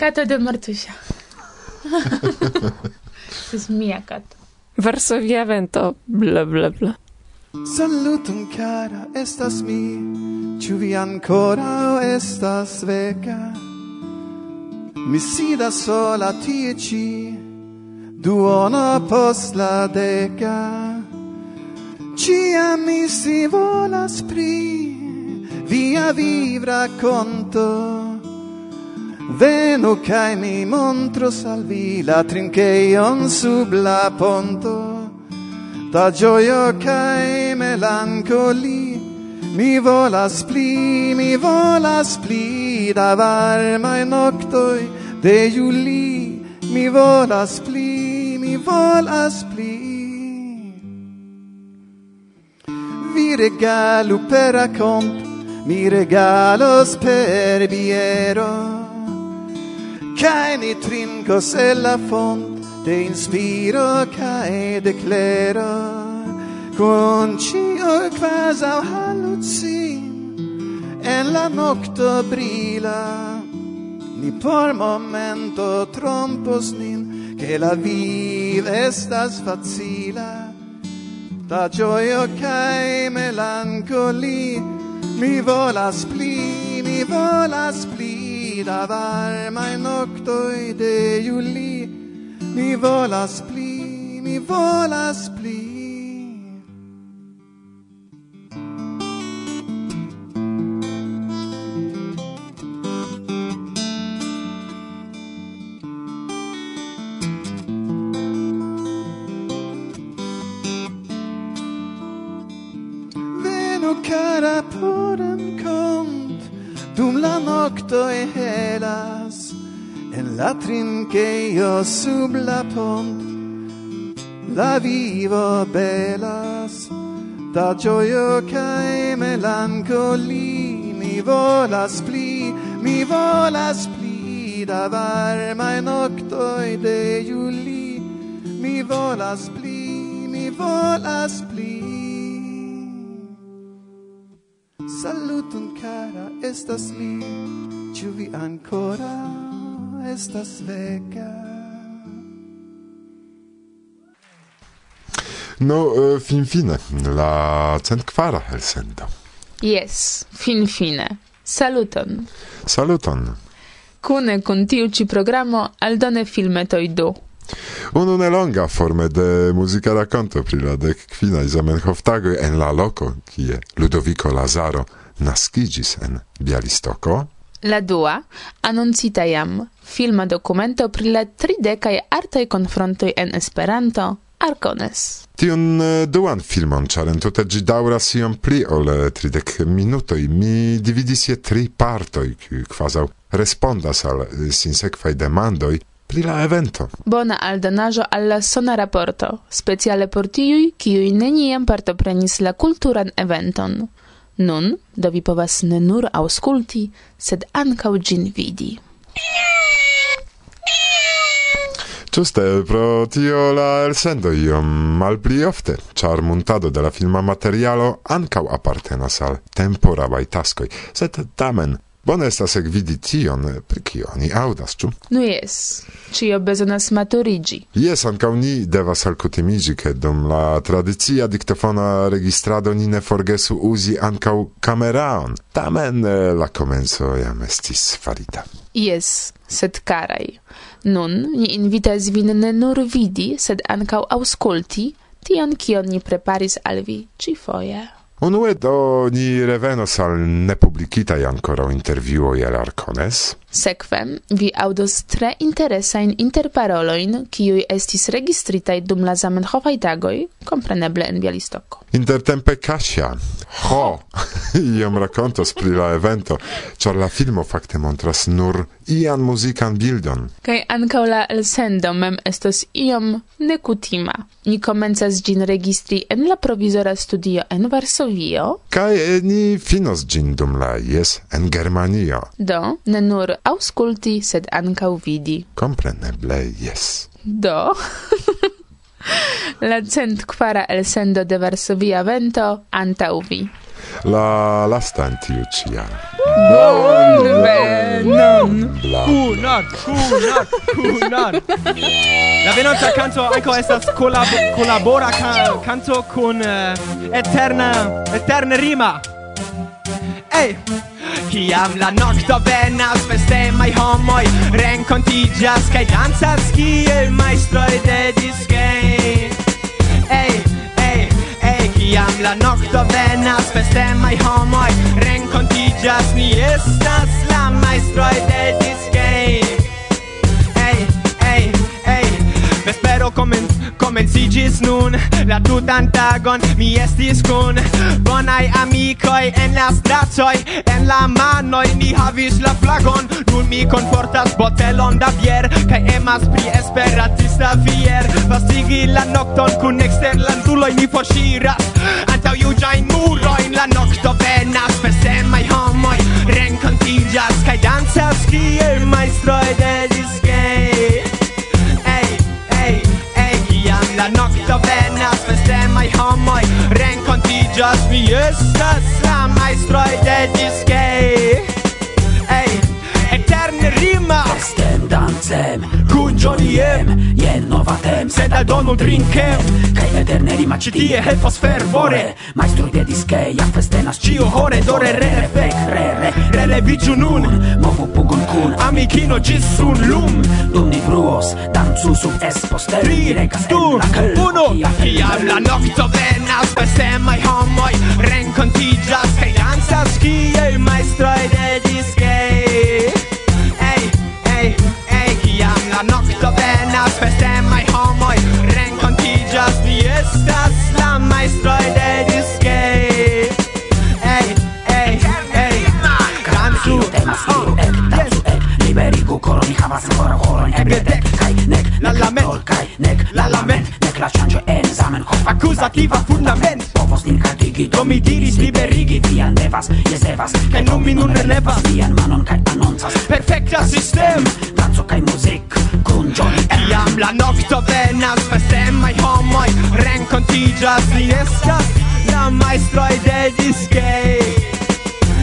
Cata de Martușa. Sunt mia cata. Varsovia vento, bla bla bla. Salutum cara, estas mi, ciu vi ancora estas veca. Mi sida sola tie ci, duona post la deca. Cia mi si volas pri via vivra conto. Venu cae mi montros al vi la trinceion sub la ponto. Da gioio cae melancoli Mi volas pli, mi volas pli Da varmae noctoi de Juli Mi volas pli, mi volas pli. Vi regalu per accomp Mi regalos per biero cae ni trincos el la font de inspiro cae de clero con cio quasi halucin en la nocto brila. Ni por momento trompos nin che la vida estas facila. Da gioio cae melancoli mi volas pli mi volas pli da varma in noctoi de juli mi volas pli mi volas pli Venu cara vortoi helas En la trinqueio sub la pont La vivo belas. Da gioio cae melancoli Mi volas pli, mi volas pli Da varmae noctoi de Juli Mi volas pli, mi volas pli. Saluton cara, estas mi. Ciu vi ancora estas vega No, uh, fin fine, la cent quara el sendo. Yes, fin fine. Saluton. Saluton. Cune con tiu ci programo aldone filmetoj du. Unu nelonga forme de musica racconto pri la dec quina Zamenhof tagoi en la loco, kie Ludovico Lazaro nascigis en Bialistoko, La dua, annoncita jam, filma documento pri la tridecaj artei confrontoi en Esperanto, Arcones. Tion uh, duan filmon, ĉar entute gi daŭras iom pli ol eh, tridek minutoi, Mi dividis je tri partoi, qui quasau respondas al eh, sinsekvaj demandoi, pri la evento. Bona aldonajo al la sona raporto, speciale por tiui, kiuj neniam partoprenis la kulturan eventon. Nun do vi povas ne nur aŭskulti, sed ankaŭ ĝin vidi. Ĝuste pro tio la elsendo iom malpli ofte, ĉar montado de la filma materialo ankaŭ apartenas al temporabai taskoj, sed tamen Bone estas ekvidi tion, pri kio ni audas, ĉu? Nu jes, ĉio bezonas maturiĝi. Jes, ankaŭ ni devas alkutimiĝi, ke dum la tradicia diktofona registrado ni ne forgesu uzi ankaŭ kameraon. Tamen eh, la komenco jam estis farita. Jes, sed karaj. Nun ni invitas vin ne nur vidi, sed ankaŭ aŭskulti tion, kion ni preparis al vi ĉifoje. Un ued ogni reveno sal nepublikitaj ankoraŭ intervjuoj el Arkones. Sekve, vi audos tre interesain interparoloin, kiui estis registritai dum la zamenhofai tagoi, compreneble en Bialistoko. Intertempe Kasia, ho, iom racontos pri la evento, ĉar la filmo fakte montras nur ian muzikan bildon. Kaj ankaŭ la elsendo mem estos iom nekutima. Ni komencas gin registri en la provizora studio en Varsovio. Kaj ni finos gin dum la jes en Germanio. Do, ne nur ausculti, sed ancau vidi. Compreneble, yes. Do... la cent quara el sendo de Varsovia vento antau vi. La lasta in tiu cia. Bon venon! Kunan, kunan, kunan! La venonta canto anco estas collab collabora ca canto con uh, eh, eterna, eterna rima. Ehi! Hey! Kiam la nocto venas festemaj homoi renkontiĝas Kai dancas kiel maestroi de diskej Ej, ej, ej Kiam la nocto venas festemaj homoi renkontiĝas ni estas la maestroi de diskej comencigis nun la tutan tagon mi estis kun Bonai amicoi en la stracoj en la manoi ni havis la flagon nun mi confortas botelon da bier Kai emas pri esperantista fier. Vastigi la nocton kun exterlanduloi mi forŝiras antaŭ juĝajn murojn la nocto venas pesemaj homoj renkontiĝas kaj dancas kiel majstroj de disko Just mi estas la maestro de disque Ey, eterne rimas Estem dancem kun Johnny E nova tem Sed al donu drinkem Kaj eterne rima ĉi tie helpos fervore. Majstroj de diskeja festenas ĉio hore Dore re re fek re re Releviĝu nun. Movu pugun kun amikino ĝis sun lum. Dum ni bruos dancu sub esposter Tri regas du Uno Kiam la nokto venas Pesemaj homoj renkontiĝas Kaj dancas kiel majstroj de diskeja Festemaj homoi. Renkontiĝas Mi estas la maestroj de diskej Ej, ej, ej Dancu, oh, ek Liberigu koron, mi havas ancora horon Eble dek, kaj nek, la lament. Kaj nek, la lament, nek la ŝanĝo en Zamenhof Akuzativa fundament. Povos nin haltigi. Do mi diris liberigi. Vian devas, jes devas, kaj nun mi nun relevas. Vian manon kaj anoncas Perfekta sistem. Danco kaj muzik. Kun Johnny La nocto venas, festemaj homoi Rencontigas Li estas la maestroi de diskej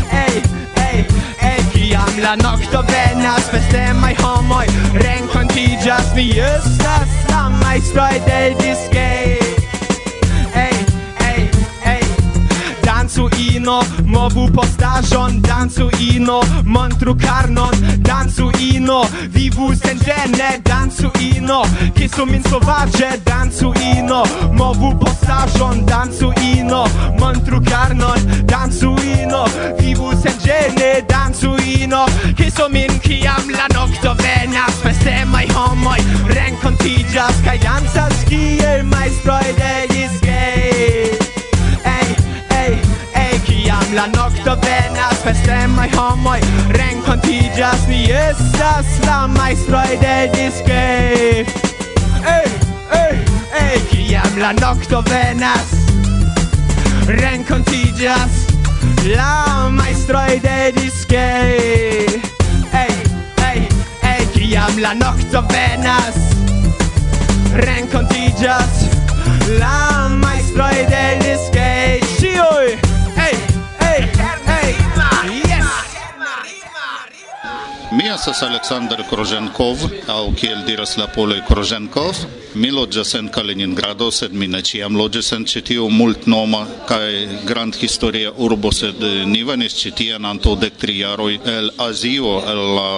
Ej, ej, ej Kiam la nocto venas, festemaj homoi Rencontigas Li estas la maestroi de diskej Ej, ej, ej Dancu ino Movu postaĵon, dancu ino Montru karnon, dancu ino. Vivu sendene, dancu ino. Kisu min sovaĝe, dancu ino. Movu postaĵon, dancu ino. Montru karnon, dancu ino. Vivu senĝene, dancu ino. Kisu min kiam la nokto venas Festemaj homoj renkontiĝas Kaj dancas kiel majstroj de La nocto venas, festemaj homoi renkontiĝas Ni estas la maestroi de diskej Ej, ej, ej, kiam la nocto venas Renkontiĝas la maestroi de diskej Ej, ej, ej, kiam la nocto venas Renkontiĝas la majstroj de diskej Cioi! Mi estas Aleksandr Kroženkov, aŭ kiel diras la poloj Kroženkov. Mi loĝas en Kaliningrado, sed mi ne ĉiam loĝis en ĉi tiu multnoma kaj grandhistoria urbo, sed eh, ni venis ĉi tien antaŭ dek tri jaroj el Azio, el la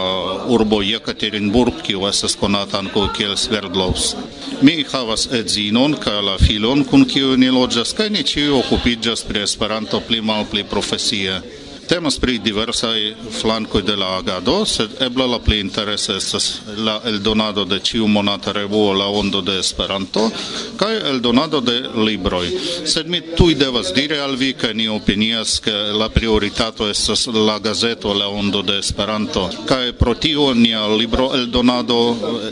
urbo Jekaterinburg, kiu estas konata ankaŭ kiel Sverdlovsk. Mi havas edzinon kaj la filon kun kiu ni loĝas kaj ni ĉiuj okupiĝas pri Esperanto pli malpli profesie. Temas pri diversaj flankoj de la agado, sed eble la pli interesa estas la eldonado de ĉiu monata revuo La Ondo de Esperanto kaj eldonado de libroj. Sed mi tuj devas diri al vi, ke ni opinias, ke la prioritato estas la gazeto La Ondo de Esperanto kaj pro tio nia libro eldonado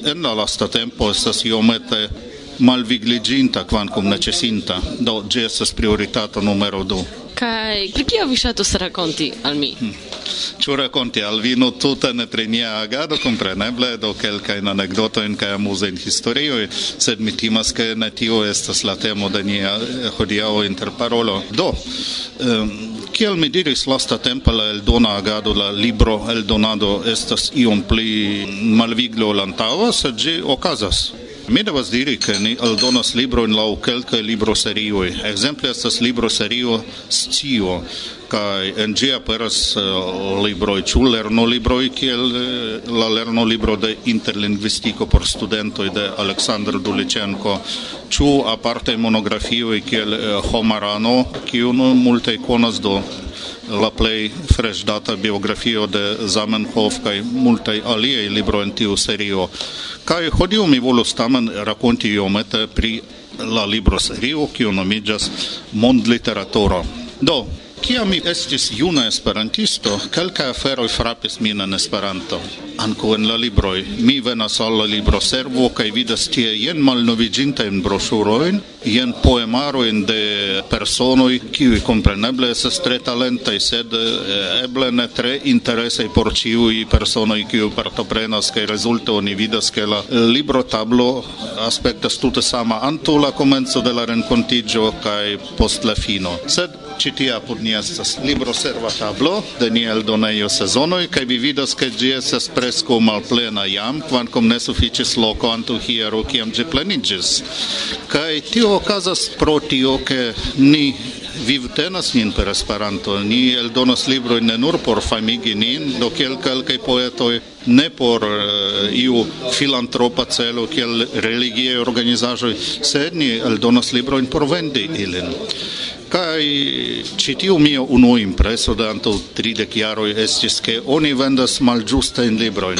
en la lasta tempo estas iomete malvigliginta quancum necesinta, do gi estas prioritato numero 2. Kai pri kio vi ŝatus rakonti al mi? Hm. Ĉu hmm. rakonti al vi nu tutan pri nia agado, kompreneble, do kelkajn anekdotojn kaj amuzajn historiojn, sed mi timas, ke ne tio estas la temo de nia eh, hodiaŭ interparolo. Do, um, kiel mi diris lastatempe la eldona agado, la libro eldonado estas iom pli malviglo lantaŭa, sed ĝi okazas. Mi devas diri, ke ni aldonas librojn laŭ kelkaj libroserioj. Ekzemple estas libroserio Scio, kaj en ĝi aperas uh, libroj, ĉu lernolibroj kiel uh, la lernolibro de interlingvistiko por studentoj de Aleksandr Duliĉenko, ĉu aparte monografioj kiel uh, Homarano, kiun multe konas do la plej freŝdata biografio de Zamenhof kaj multaj aliaj libroj en tiu serio. Kaj hodiaŭ mi volus tamen rakonti iomete pri la libroserio, kiu nomiĝas Mondliteraturo. Do, Kia mi estis juna esperantisto, kelka aferoj frapis min en Esperanto. Anko en la libroj. Mi venas al la libro servo kaj vidas tie jen malnoviĝintajn broŝurojn, jen poemarojn de personoj, kiuj kompreneble estas tre talentaj, sed eh, eble ne tre interesaj por ĉiuj personoj, kiuj partoprenas kaj rezulte oni vidas, ke la eh, libro tablo aspektas tute sama antaŭ la komenco de la renkontiĝo kaj post la fino. Sed citia apud ni estas libro serva tablo de ni eldonejo sezonoj kaj vi vidas ke ĝi estas preskaŭ malplena jam kvankam ne sufiĉis loko antaŭ hiero kiam ĝi pleniĝis. Kaj tio okazas pro tio ke ni vivtenas nin per Esperanto. Ni eldonas librojn ne nur por famigi nin do kiel kelkaj poetoj ne por uh, iu filantropa celo kiel religiaj organizaĵoj sed ni eldonas librojn por vendi ilin. Kai citiu mio unu impreso de anto 30 chiaro estis che oni vendas malgiusta in libroin.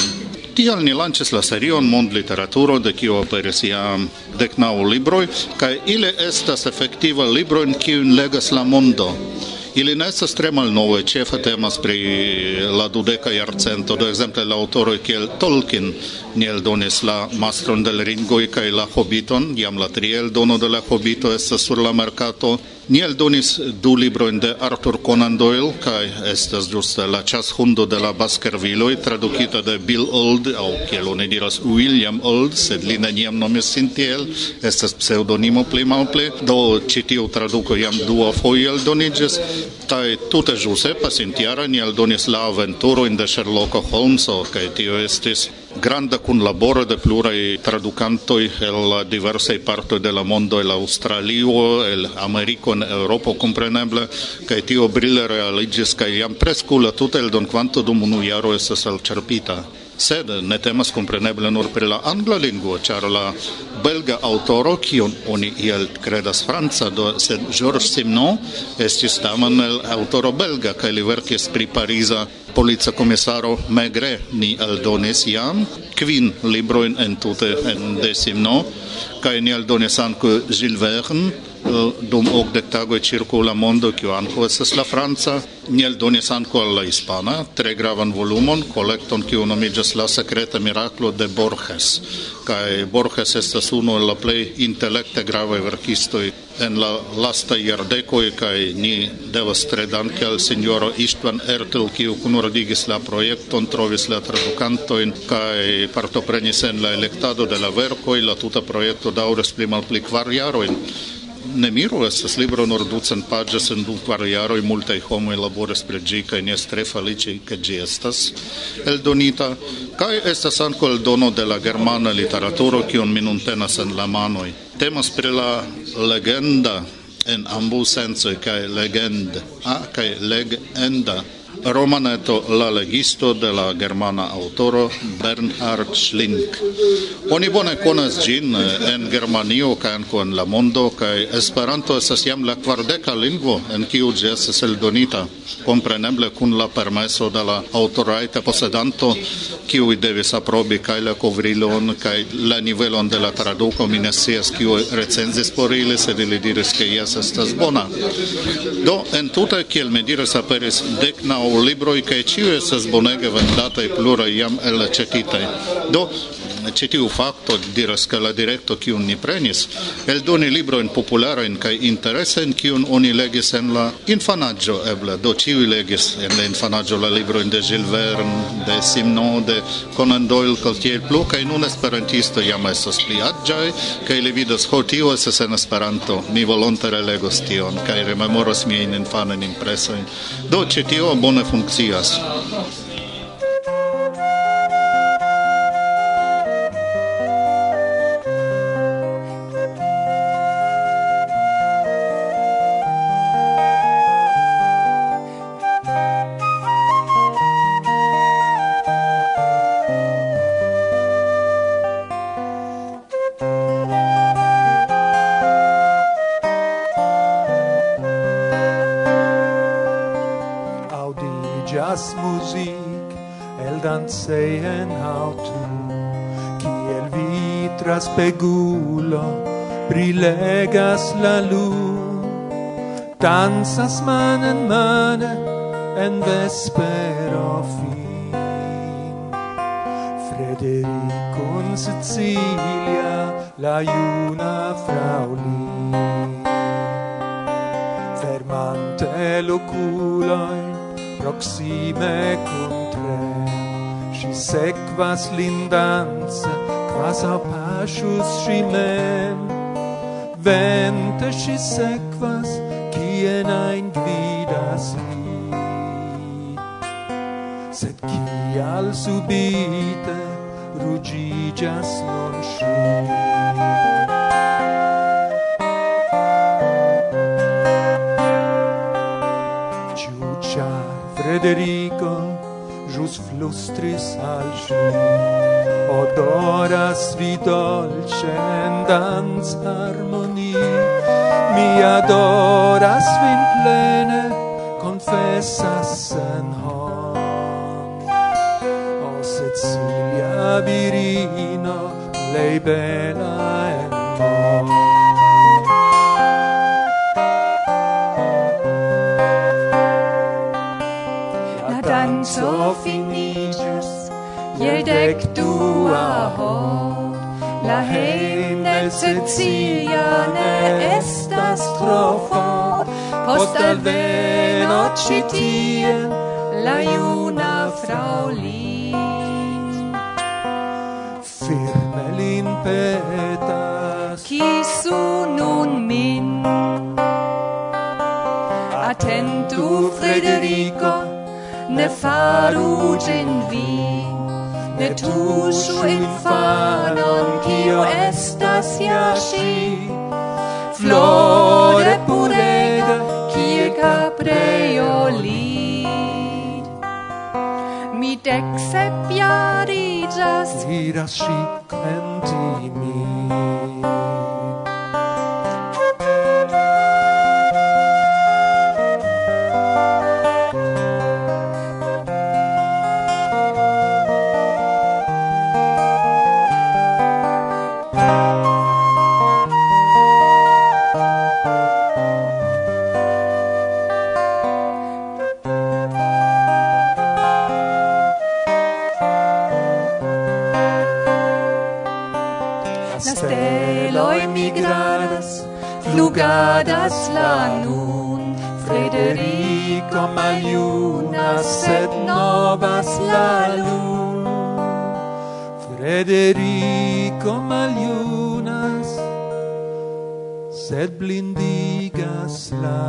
Tial ni lances la serion Mond Literaturo, de kio aperis jam decnau libroi, kai ile estas effektiva libroin kiun legas la mondo ili ne estas tre malnovaj, ĉefe temas pri la dudeka jarcento, do ekzemple la aŭtoroj kiel Tolkien ni eldonis la Mastron de l Ringoj kaj la Hobiton, jam la tria eldono de la Hobito estas sur la merkato. Ni eldonis du librojn de Arthur Conan Doyle kaj estas ĝuste la ĉashundo de la Baskerviloj, tradukita de Bill Old aŭ kiel oni diras William Old, sed li neniam nomis sin tiel, estas pseŭdonimo pli malpli, do ĉi tiu traduko jam dua foje eldoniĝis. Tai tute juse pasintiara ni aldonis la aventurojn de Sherlock Holmeso kaj tio estis granda kunlaboro de plurai tradukantoj el diversaj parto de la mondo, el Australio el Ameriko, en Europo kompreneble, kaj tio brille realigis kaj jam preskaŭ la tuta quanto dum unu jaro estas elĉerpita sed ne temas compreneble nur per la angla lingua, char la belga autoro, kion oni iel credas franca, do sed Georges Simon estis tamen autoro belga kaj li verkis pri pariza polica commissaro Megre. Ni aldonis jam libroin en tute en de Simenon kaj ni aldonis anco Gilles Verne dum ocdec tagoi circo la mondo, che anco estes la franca, ni eldonis anco alla hispana, tre gravan volumon, collecton kiu nomigas La secreta miraclo de Borges, kai Borges estes unu el la play intellecte grave verkistoj en la lasta jardekoj kai ni devas tre danke al signoro Istvan Ertel, kiu kunordigis la projekton, trovis la tradukantojn kai partoprenis en la elektado de la verko la tuta projekto daŭras pli malpli kvar jarojn ne miro estas libro nur ducent paĝas en du kvar jaroj multaj homoj laboras pri ĝi kaj ne tre feliĉe ke ĝi estas eldonita kaj estas ankaŭ eldono de la germana literaturo kiun mi nun tenas en la manoj. Temas pri la legenda en ambaŭ sencoj kaj legend a kaj legenda romaneto La legisto de la germana autoro Bernhard Schlink. Oni bone konas ĝin eh, en Germanio kaj ankaŭ en la mondo kaj Esperanto estas jam la kvardeka lingvo en kiu ĝi estas eldonita, kompreneble kun la permeso de la aŭtorajta posedanto, kiuj devis aprobi kaj la kovrilon kaj la nivelon de la traduko mi ne scias kiu recenzis por ili, sed ili diris ke jes estas bona. Do entute kiel mi diris aperis deknaŭ aŭ libroj kaj ĉiuj estas bonege vendataj pluraj jam el ĉekitaj do citiu facto diras ke la direkto kiun ni prenis in librojn popularajn kaj interesajn kiun oni legis en la infanaggio eble do ĉiuj legis en la infanaggio la librojn de Gilles Verne de Simon de Conan Doyle kaj tiel plu kai nun esperantisto jam estas pli aĝaj kai le vidas ho tio estas en Esperanto mi volontare legos tion kai rememoros miein infanen impresoin. do ĉi bone funkcias traspegulo brilegas la luno man manen man en vespero fin. Frederico in Sicilia la iuna fraulin fermante loculoin proxime contra si sequas lindanza quasau pascius si men vente si sequas cien ein gvidas li sed cial subite rugigas non sci Frederico jus flustris al sci odoras vi dolce en dans harmoni. Mi adoras vin plene confessas sen hon o Cecilia virino lei bella Weg du ahod, la hejmne Ceciliane estas tro for, post alveno ĉi tien la iuna fraulin Firme lin petas, kisu nun min, attentu Frederico, ne faru gin vi ne tuŝu infanon kiu estas ja ŝi. Flore purega kiel lid. Mi dek sep jariĝas. Diras ŝi en timi Rigardas la nun Frederico maljuna sed novas la lun Frederico maliunas sed blindigas la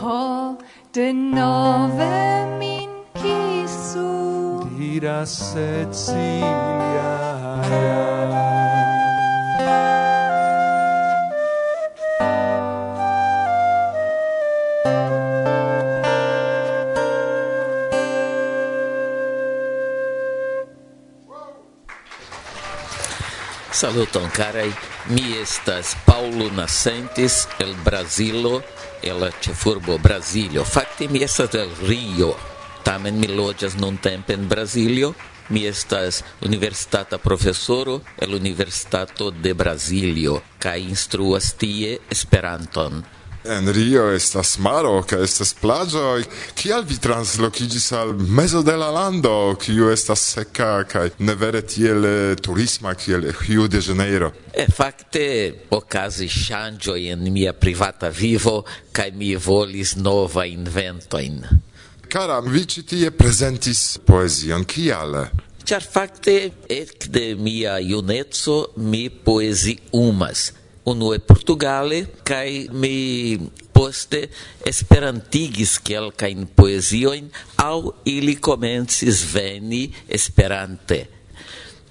Ho de nove min kisu. Diras et Cecilia Saluton carai, mi estas Paulo Nascentes el Brasilo, el la ĉefurbo Brazilo. Fakte mi estas el Rio, tamen mi loĝas nuntempe en Brasilio, Mi estas universitata profesoro el Universitato de Brasilio, kaj instruas tie Esperanton en Rio estas maro kaj estas plaĝoj kial vi translokigis al mezo de la lando kiu estas seka kaj ne vere tiel eh, turisma kiel Rio de Janeiro. E fakte okazis ŝanĝoj en mia privata vivo kaj mi volis nova inventojn. Cara, vi ci tie presentis poesion, kial? Ĉar fakte ekde mia iunezzo, mi poeziumas unue Portugale, kai mi poste esperantigis kelkajn poesioin au ili komencis veni esperante.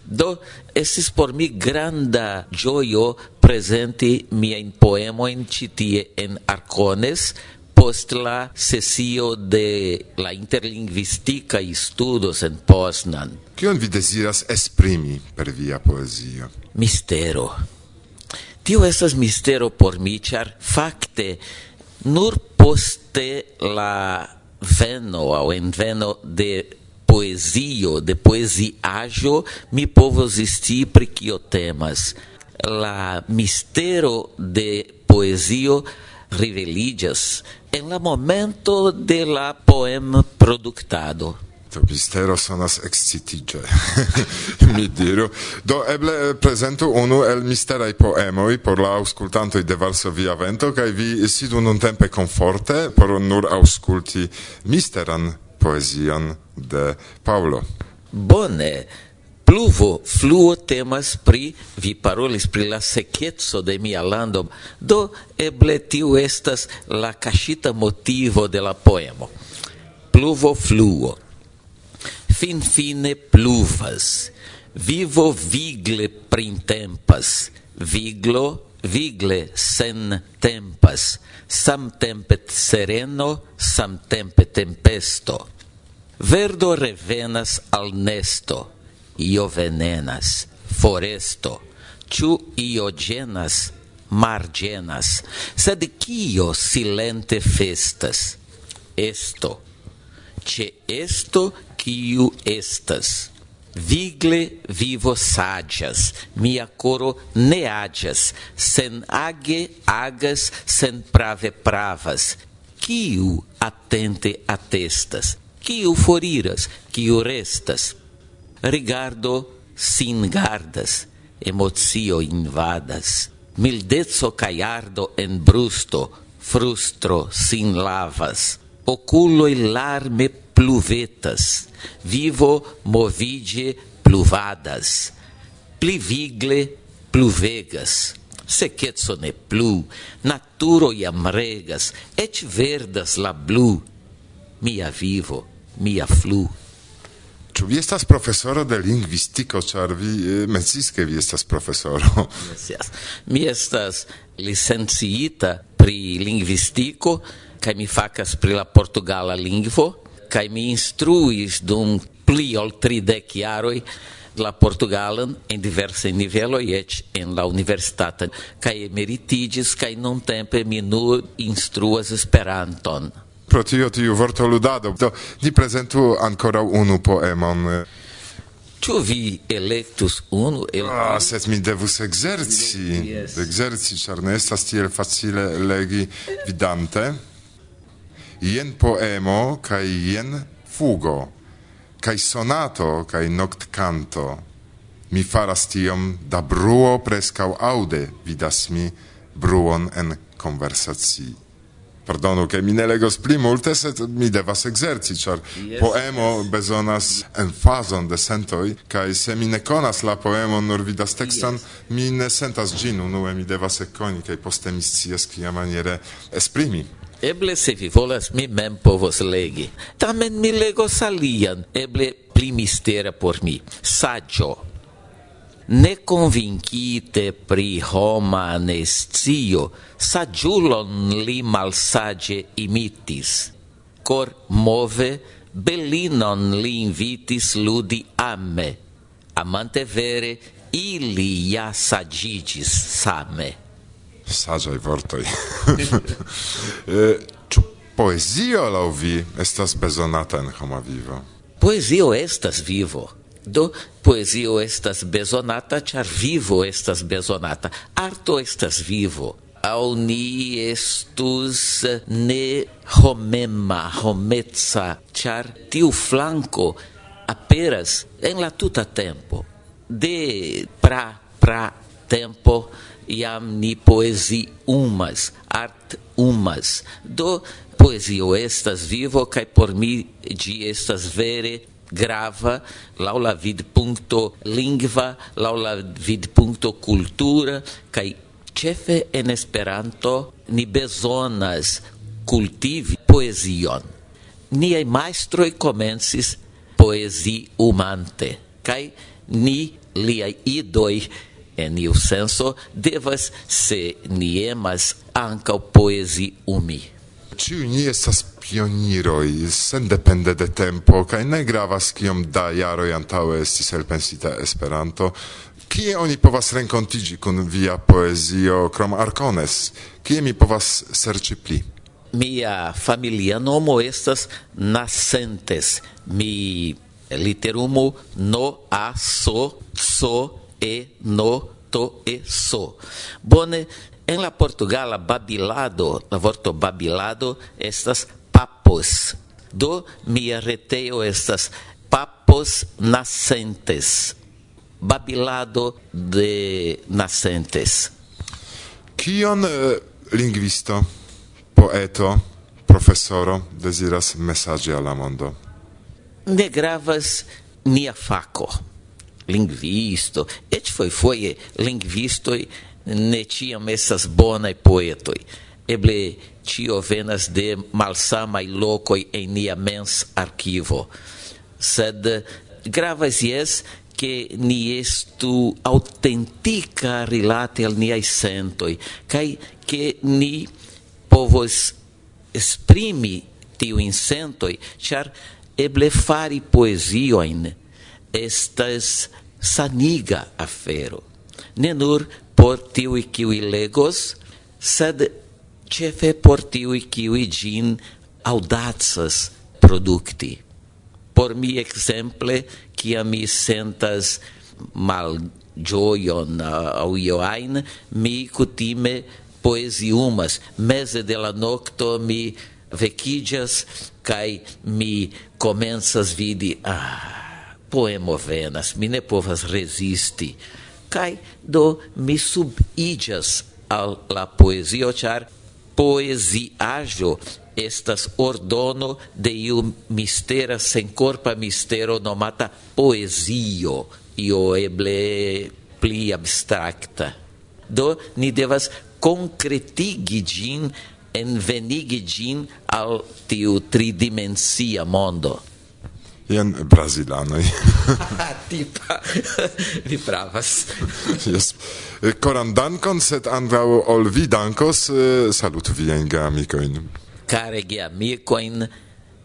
Do, estis por mi granda gioio presenti miain poemoin citie en Arcones, post la sesio de la interlingvistica studos en Poznan. Kion vi desiras esprimi per via poezio? Mistero. Tio estas mistero por mi, facte nur poste la veno au enveno de poesio, de poesiajo, mi povos isti pri kio temas. La mistero de poesio riveligas en la momento de la poema productado. Topistero sonas excitige, mi diru. Do eble eh, presentu unu el misterai poemoi por la auscultantoi de Varsovia Vento, kai vi sidu nuntempe komforte por nur aŭskulti misteran poezion de Paulo Bone, pluvo fluo temas pri, vi parolis pri la sequezzo de mia lando, do eble tiu estas la cachita motivo de la poemo. Pluvo fluo fin fine pluvas, vivo vigle printempas, viglo vigle sen tempas, samtempe sereno, samtempe tempesto. Verdo revenas al nesto, io venenas, foresto, ciu io genas, margenas, sed cio silente festas, esto, ce esto quiu estas. Vigle vivo sagias, mia coro ne agias, sen age agas, sen prave pravas. Quiu atente atestas, quiu foriras, quiu restas. Rigardo sin gardas, emotio invadas. Mildezzo caiardo en brusto, frustro sin lavas. Oculoi larme pluvetas, vivo movide pluvadas, plivigle pluvegas, secetso ne plu, naturo iam regas, et verdas la blu, mia vivo, mia flu. Ĉu vi estas profesoro de lingvistiko, ĉar vi eh, mencis ke vi estas profesoro? Yes, yes. Mi estas licenciita pri lingvistiko, kaj mi facas pri la portugala lingvo kai mi instruis dum pli ol tridec jaroj la portugalan en diverse nivelo et en la universitata kaj kai non tempe mi nur instruas Esperanton. Pro tio tiu vortoludado do ni presentu ancora unu poemon. Ĉu vi electus unu el Ah, sed mi devus exerci. Yes. Exerci, ĉar ne estas tiel facile legi vidante ien poemo kai ien fugo, kai sonato kaj noctcanto. Mi faras tiom da bruo prescau aude, vidas mi bruon en conversacii. Pardonu, che mi ne legos pli multe, sed mi devas exerci, char yes, poemo yes. bezonas enfazon de sentoi, kai se mi ne conas la poemo nur vidas texton, yes. mi ne sentas gin unue, mi devas ekkoni, kai poste mi scias, kia maniere esprimi. Eble se vi volas mi mem povos legi. Tamen mi legos alian, eble pli mistera por mi. Saggio. Ne convincite pri homa nescio, saggiulon li malsage imitis. Cor move, belinon li invitis ludi ame. Amante vere, ili ja sagigis same. Sagiai vortoi. Eh, Ĉu poezio laŭ vi estas bezonata en homa vivo? Poesio estas vivo. Do poesio estas bezonata, char vivo estas bezonata. Arto estas vivo. au ni estus ne homema, hometza, char tiu flanco aperas en la tuta tempo. De pra, pra tempo, iam ni poesi umas, art umas. Do poesio estas vivo, kaj por mi ĝi estas vere grava laula la vidpunkto lingva, laula la vidpunkto cultura kai chefe en Esperanto ni bezonas cultivi poezion. Niaj majstroj comences poesi umante, kai ni liaj idoi en iu senso devas se ni emas anca poesi umi. Ciu ni estas pioniroj, sendepende de tempo, kaj ne gravas kiom da jaroi antaŭe estis elpensita Esperanto. Kie oni povas renkontigi kun via poezio krom Arkones? Kie mi povas serĉi pli? Mia familia nomo estas Nascentes. Mi literumo no a so so e no to e so. Bone, en la portugala babilado, la vorto babilado estas papos. Do mia reteo estas papos nascentes. Babilado de nascentes. Kion uh, lingvisto, poeto, profesoro desiras mesaĝi al la mondo? Ne gravas nia faco lingvisto, et foi foie lingvistoi ne ciam essas bonae poetoi. Eble tio venas de malsamai locoi en nia mens archivo. Sed gravas ies che ni estu autentica rilate al niai sentoi, cae che ni povos esprimi tiu in sentoi, char eble fari poesioin, estas saniga afero. Ne nur por tiui kiui legos, sed cefe por tiui kiui gin audazas producti. Por mi exemple, kia mi sentas mal gioion uh, au ioain, mi cutime poesiumas. Mese de la nocto mi vecidias, cae mi comensas vidi, ah, poemo venas, mi ne povas resisti. Kai do mi subidias al la poezio, char poesiajo estas ordono de iu mistera sencorpa mistero nomata poesio, io eble pli abstracta. Do ni devas concretigi gin, envenigi gin al tiu tridimensia mondo. Ien brasilanoi. Tipa, vi pravas. yes. Koran dankon, sed ankaŭ ol vi dankos, salutu amicoin. Care ge amicoin,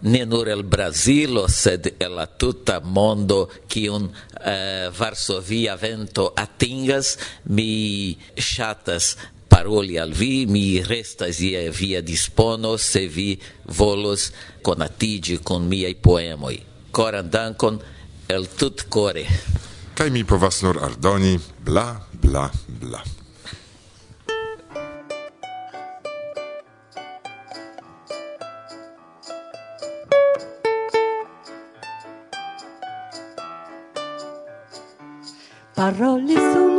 ne nur el Brasilo, sed el la tuta mondo kiun uh, Varsovia vento atingas, mi chatas paroli al vi, mi restas je via dispono se vi volos conatigi con miei poemoi koran dankon el tut kore. Kaj mi povas nur aldoni bla bla bla. Paroli sono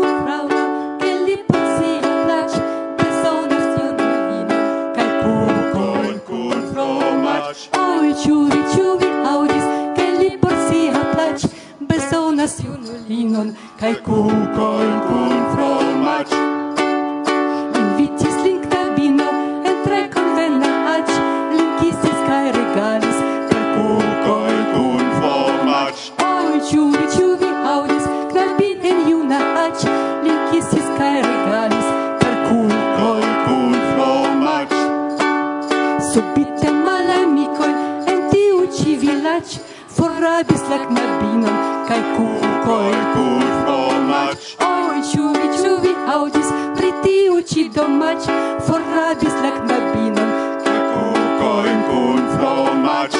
audis pri tiu ĉi domaĉ forrabis la knabinon. Kaj kukojn kun fromaĉ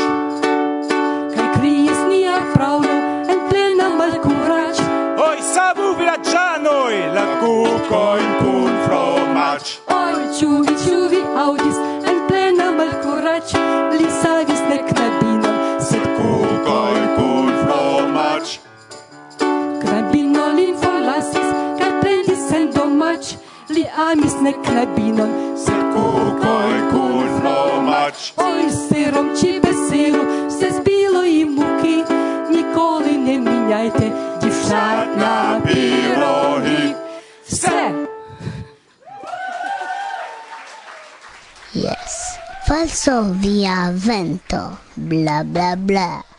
kaj kriis nia fraŭlo en plena malkuraĉ oj savu vilaĝanoj la kukojn kun amis ne knabinon, sed kukoj kun fromač. Oj, sirom či bez siru, se zbilo i muki, nikoli ne minjajte Divšat na pirohi Все! Yes. Falso via vento, bla bla bla.